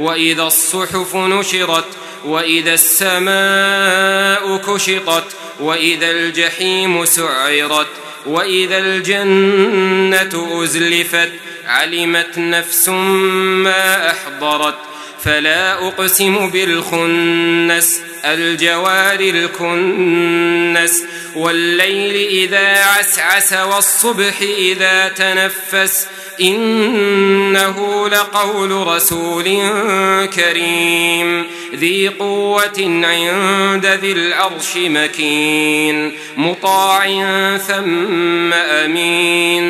وإذا الصحف نشرت وإذا السماء كشطت وإذا الجحيم سعرت وإذا الجنة أزلفت علمت نفس ما أحضرت. فلا أقسم بالخنس الجوار الكنس. والليل إذا عسعس والصبح إذا تنفس إنه لقول رسول كريم. ذي قوة عند ذي العرش مكين. مطاع ثم أمين.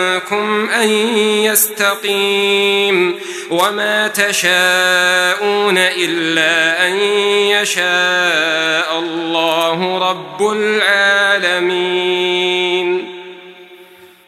أن يستقيم وما تشاءون إلا أن يشاء الله رب العالمين